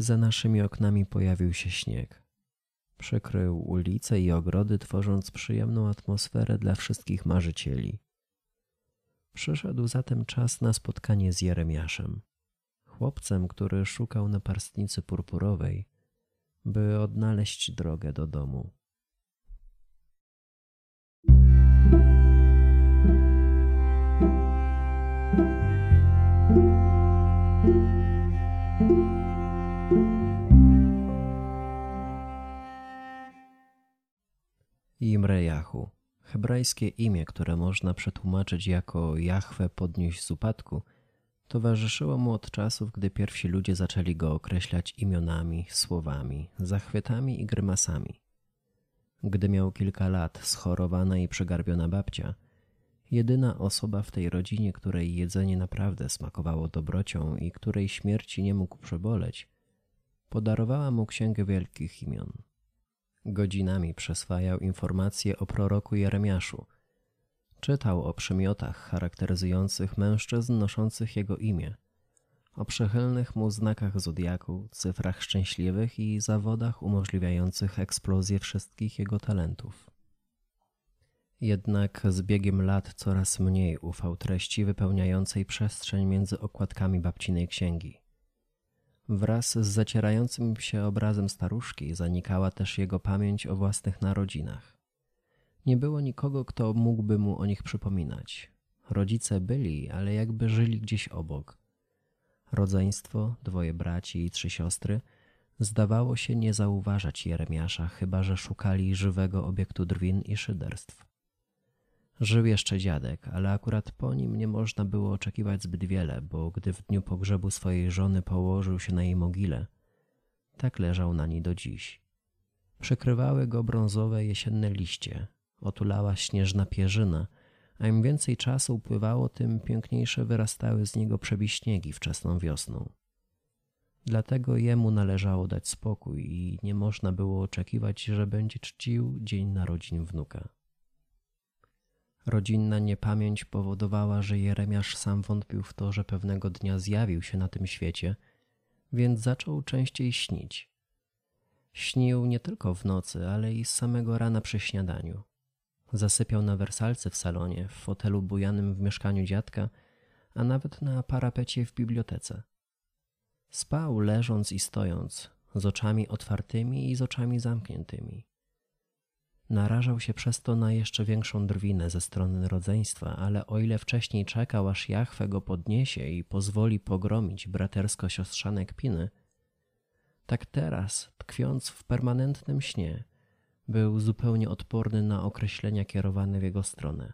Za naszymi oknami pojawił się śnieg. Przykrył ulice i ogrody, tworząc przyjemną atmosferę dla wszystkich marzycieli. Przyszedł zatem czas na spotkanie z Jeremiaszem, chłopcem, który szukał naparstnicy purpurowej, by odnaleźć drogę do domu. Imrejahu, hebrajskie imię, które można przetłumaczyć jako Jahwe podnieś z upadku, towarzyszyło mu od czasów, gdy pierwsi ludzie zaczęli go określać imionami, słowami, zachwytami i grymasami. Gdy miał kilka lat, schorowana i przegarbiona babcia, jedyna osoba w tej rodzinie, której jedzenie naprawdę smakowało dobrocią i której śmierci nie mógł przeboleć, podarowała mu księgę wielkich imion. Godzinami przeswajał informacje o proroku Jeremiaszu. Czytał o przymiotach charakteryzujących mężczyzn noszących jego imię, o przychylnych mu znakach zodiaku, cyfrach szczęśliwych i zawodach umożliwiających eksplozję wszystkich jego talentów. Jednak z biegiem lat coraz mniej ufał treści wypełniającej przestrzeń między okładkami babcinej księgi. Wraz z zacierającym się obrazem staruszki zanikała też jego pamięć o własnych narodzinach. Nie było nikogo, kto mógłby mu o nich przypominać. Rodzice byli, ale jakby żyli gdzieś obok. Rodzeństwo, dwoje braci i trzy siostry, zdawało się nie zauważać Jeremiasza, chyba że szukali żywego obiektu drwin i szyderstw. Żył jeszcze dziadek, ale akurat po nim nie można było oczekiwać zbyt wiele, bo gdy w dniu pogrzebu swojej żony położył się na jej mogile, tak leżał na niej do dziś. Przykrywały go brązowe jesienne liście, otulała śnieżna pierzyna, a im więcej czasu upływało, tym piękniejsze wyrastały z niego przebiśniegi wczesną wiosną. Dlatego jemu należało dać spokój i nie można było oczekiwać, że będzie czcił dzień narodzin wnuka. Rodzinna niepamięć powodowała, że Jeremiasz sam wątpił w to, że pewnego dnia zjawił się na tym świecie, więc zaczął częściej śnić. Śnił nie tylko w nocy, ale i z samego rana przy śniadaniu. Zasypiał na wersalce w salonie, w fotelu bujanym w mieszkaniu dziadka, a nawet na parapecie w bibliotece. Spał leżąc i stojąc, z oczami otwartymi i z oczami zamkniętymi. Narażał się przez to na jeszcze większą drwinę ze strony rodzeństwa, ale o ile wcześniej czekał, aż Jachwę go podniesie i pozwoli pogromić bratersko-siostrzane kpiny, tak teraz, tkwiąc w permanentnym śnie, był zupełnie odporny na określenia kierowane w jego stronę.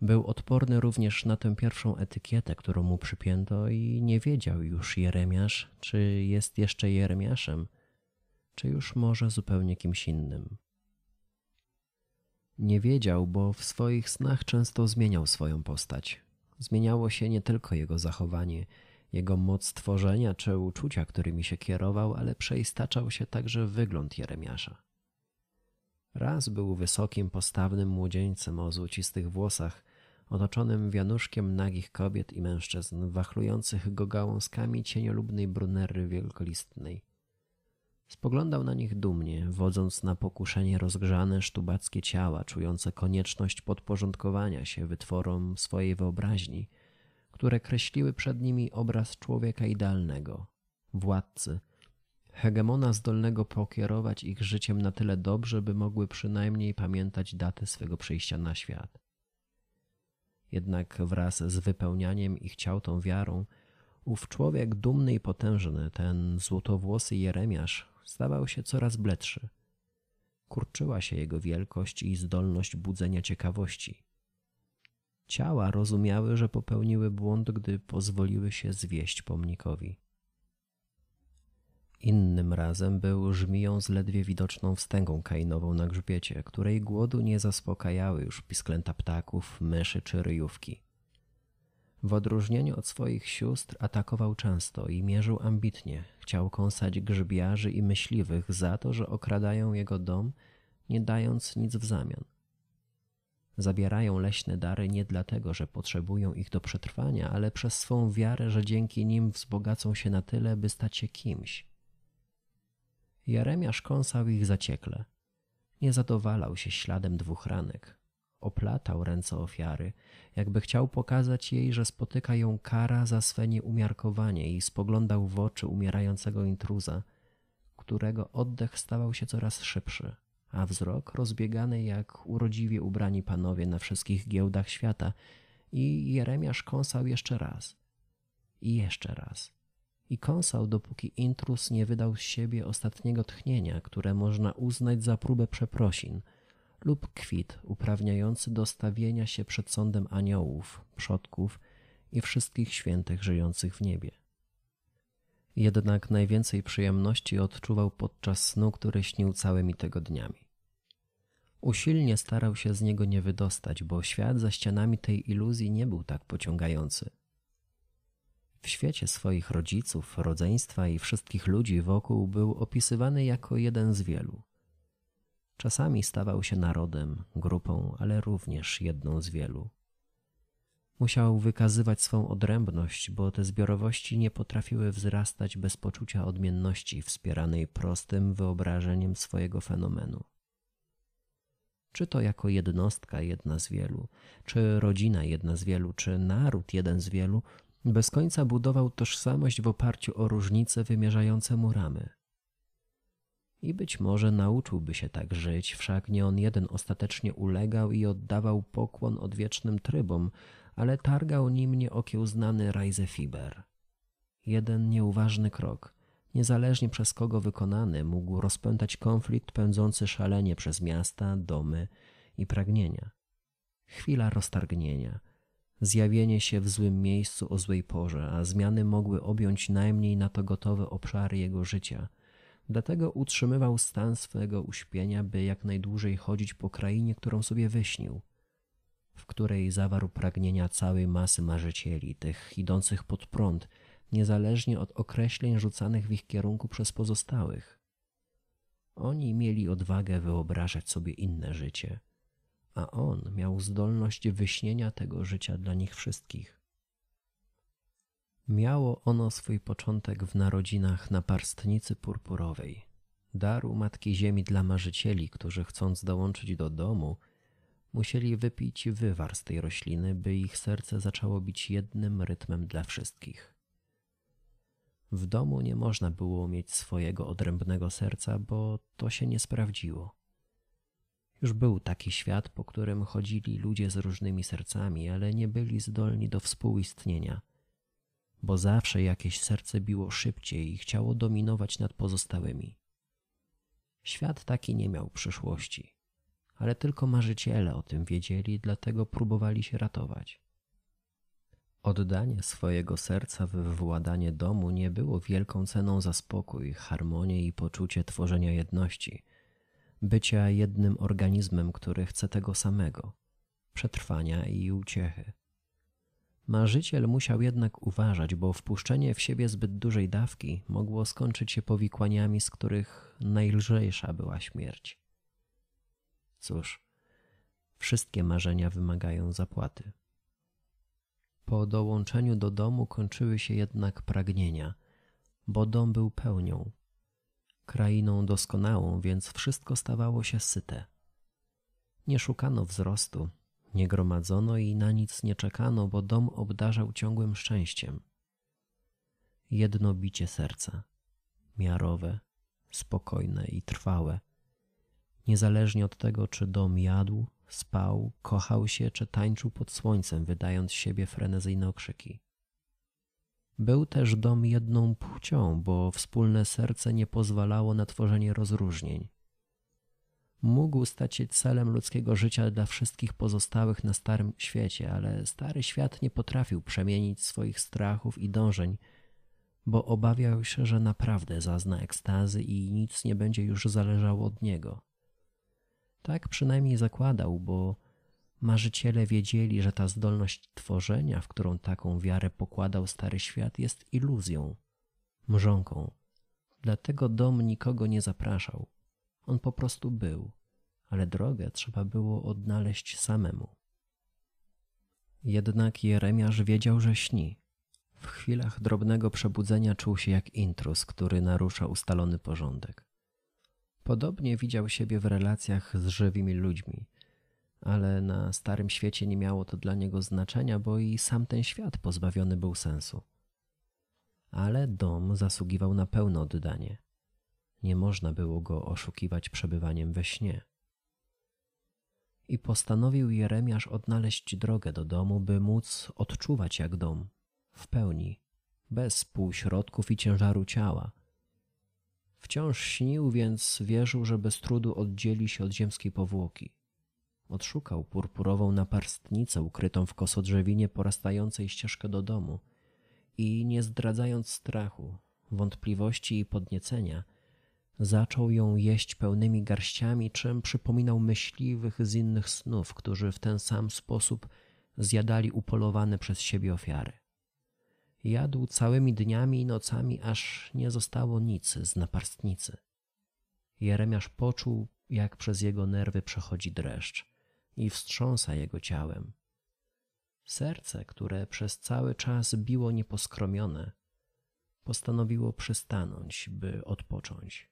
Był odporny również na tę pierwszą etykietę, którą mu przypięto i nie wiedział już Jeremiasz, czy jest jeszcze Jeremiaszem, czy już może zupełnie kimś innym. Nie wiedział, bo w swoich snach często zmieniał swoją postać. Zmieniało się nie tylko jego zachowanie, jego moc tworzenia czy uczucia, którymi się kierował, ale przeistaczał się także wygląd Jeremiasza. Raz był wysokim, postawnym młodzieńcem o złocistych włosach, otoczonym wianuszkiem nagich kobiet i mężczyzn, wachlujących go gałązkami cieniolubnej brunery wielkolistnej. Spoglądał na nich dumnie, wodząc na pokuszenie rozgrzane sztubackie ciała, czujące konieczność podporządkowania się wytworom swojej wyobraźni, które kreśliły przed nimi obraz człowieka idealnego, władcy, hegemona zdolnego pokierować ich życiem na tyle dobrze, by mogły przynajmniej pamiętać datę swego przyjścia na świat. Jednak wraz z wypełnianiem ich ciał tą wiarą, ów człowiek dumny i potężny, ten złotowłosy Jeremiasz, stawał się coraz bledszy. Kurczyła się jego wielkość i zdolność budzenia ciekawości. Ciała rozumiały, że popełniły błąd, gdy pozwoliły się zwieść pomnikowi. Innym razem był żmiją z ledwie widoczną wstęgą kainową na grzbiecie, której głodu nie zaspokajały już pisklęta ptaków, myszy czy ryjówki. W odróżnieniu od swoich sióstr atakował często i mierzył ambitnie. Chciał kąsać grzybiarzy i myśliwych za to, że okradają jego dom, nie dając nic w zamian. Zabierają leśne dary nie dlatego, że potrzebują ich do przetrwania, ale przez swą wiarę, że dzięki nim wzbogacą się na tyle, by stać się kimś. Jeremiasz kąsał ich zaciekle. Nie zadowalał się śladem dwóch ranek. Oplatał ręce ofiary, jakby chciał pokazać jej, że spotyka ją kara za swe nieumiarkowanie i spoglądał w oczy umierającego intruza, którego oddech stawał się coraz szybszy, a wzrok rozbiegany jak urodziwie ubrani panowie na wszystkich giełdach świata i Jeremiasz kąsał jeszcze raz. I jeszcze raz. I kąsał, dopóki intrus nie wydał z siebie ostatniego tchnienia, które można uznać za próbę przeprosin – lub kwit uprawniający do stawienia się przed sądem aniołów, przodków i wszystkich świętych żyjących w niebie. Jednak najwięcej przyjemności odczuwał podczas snu, który śnił całymi tygodniami. Usilnie starał się z niego nie wydostać, bo świat za ścianami tej iluzji nie był tak pociągający. W świecie swoich rodziców, rodzeństwa i wszystkich ludzi wokół był opisywany jako jeden z wielu. Czasami stawał się narodem, grupą, ale również jedną z wielu. Musiał wykazywać swą odrębność, bo te zbiorowości nie potrafiły wzrastać bez poczucia odmienności wspieranej prostym wyobrażeniem swojego fenomenu. Czy to jako jednostka jedna z wielu, czy rodzina jedna z wielu, czy naród jeden z wielu, bez końca budował tożsamość w oparciu o różnice wymierzające mu ramy. I być może nauczyłby się tak żyć, wszak nie on jeden ostatecznie ulegał i oddawał pokłon odwiecznym trybom, ale targał nim nieokiełznany Reisefiber. Jeden nieuważny krok, niezależnie przez kogo wykonany, mógł rozpętać konflikt pędzący szalenie przez miasta, domy i pragnienia. Chwila roztargnienia, zjawienie się w złym miejscu o złej porze, a zmiany mogły objąć najmniej na to gotowe obszary jego życia – Dlatego utrzymywał stan swego uśpienia, by jak najdłużej chodzić po krainie, którą sobie wyśnił, w której zawarł pragnienia całej masy marzycieli, tych idących pod prąd, niezależnie od określeń rzucanych w ich kierunku przez pozostałych. Oni mieli odwagę wyobrażać sobie inne życie, a on miał zdolność wyśnienia tego życia dla nich wszystkich. Miało ono swój początek w narodzinach naparstnicy purpurowej, daru Matki Ziemi dla marzycieli, którzy chcąc dołączyć do domu, musieli wypić wywar z tej rośliny, by ich serce zaczęło bić jednym rytmem dla wszystkich. W domu nie można było mieć swojego odrębnego serca, bo to się nie sprawdziło. Już był taki świat, po którym chodzili ludzie z różnymi sercami, ale nie byli zdolni do współistnienia – bo zawsze jakieś serce biło szybciej i chciało dominować nad pozostałymi. Świat taki nie miał przyszłości, ale tylko marzyciele o tym wiedzieli, dlatego próbowali się ratować. Oddanie swojego serca w władanie domu nie było wielką ceną za spokój, harmonię i poczucie tworzenia jedności, bycia jednym organizmem, który chce tego samego przetrwania i uciechy. Marzyciel musiał jednak uważać, bo wpuszczenie w siebie zbyt dużej dawki mogło skończyć się powikłaniami, z których najlżejsza była śmierć. Cóż, wszystkie marzenia wymagają zapłaty. Po dołączeniu do domu kończyły się jednak pragnienia, bo dom był pełnią, krainą doskonałą, więc wszystko stawało się syte. Nie szukano wzrostu, nie gromadzono i na nic nie czekano, bo dom obdarzał ciągłym szczęściem. Jedno bicie serca, miarowe, spokojne i trwałe, niezależnie od tego, czy dom jadł, spał, kochał się, czy tańczył pod słońcem, wydając siebie frenezyjne okrzyki. Był też dom jedną płcią, bo wspólne serce nie pozwalało na tworzenie rozróżnień mógł stać się celem ludzkiego życia dla wszystkich pozostałych na starym świecie, ale stary świat nie potrafił przemienić swoich strachów i dążeń, bo obawiał się, że naprawdę zazna ekstazy i nic nie będzie już zależało od niego. Tak przynajmniej zakładał, bo marzyciele wiedzieli, że ta zdolność tworzenia, w którą taką wiarę pokładał stary świat, jest iluzją, mrzonką. Dlatego dom nikogo nie zapraszał. On po prostu był, ale drogę trzeba było odnaleźć samemu. Jednak Jeremiasz wiedział, że śni. W chwilach drobnego przebudzenia czuł się jak intrus, który narusza ustalony porządek. Podobnie widział siebie w relacjach z żywymi ludźmi, ale na starym świecie nie miało to dla niego znaczenia, bo i sam ten świat pozbawiony był sensu. Ale dom zasługiwał na pełne oddanie. Nie można było go oszukiwać przebywaniem we śnie. I postanowił Jeremiasz odnaleźć drogę do domu, by móc odczuwać jak dom, w pełni, bez półśrodków i ciężaru ciała. Wciąż śnił, więc wierzył, że bez trudu oddzieli się od ziemskiej powłoki. Odszukał purpurową naparstnicę ukrytą w kosodrzewinie porastającej ścieżkę do domu i nie zdradzając strachu, wątpliwości i podniecenia, zaczął ją jeść pełnymi garściami, czym przypominał myśliwych z innych snów, którzy w ten sam sposób zjadali upolowane przez siebie ofiary. Jadł całymi dniami i nocami, aż nie zostało nic z naparstnicy. Jeremiasz poczuł, jak przez jego nerwy przechodzi dreszcz i wstrząsa jego ciałem. Serce, które przez cały czas biło nieposkromione, postanowiło przystanąć, by odpocząć.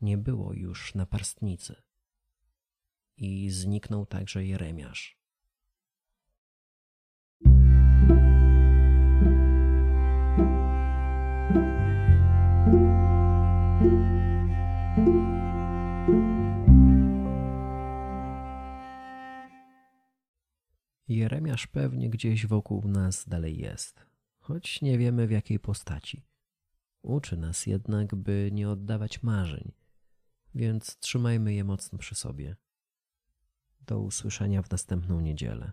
Nie było już naparstnicy i zniknął także Jeremiasz. Jeremiasz pewnie gdzieś wokół nas dalej jest, choć nie wiemy w jakiej postaci. Uczy nas jednak, by nie oddawać marzeń, więc trzymajmy je mocno przy sobie. Do usłyszenia w następną niedzielę.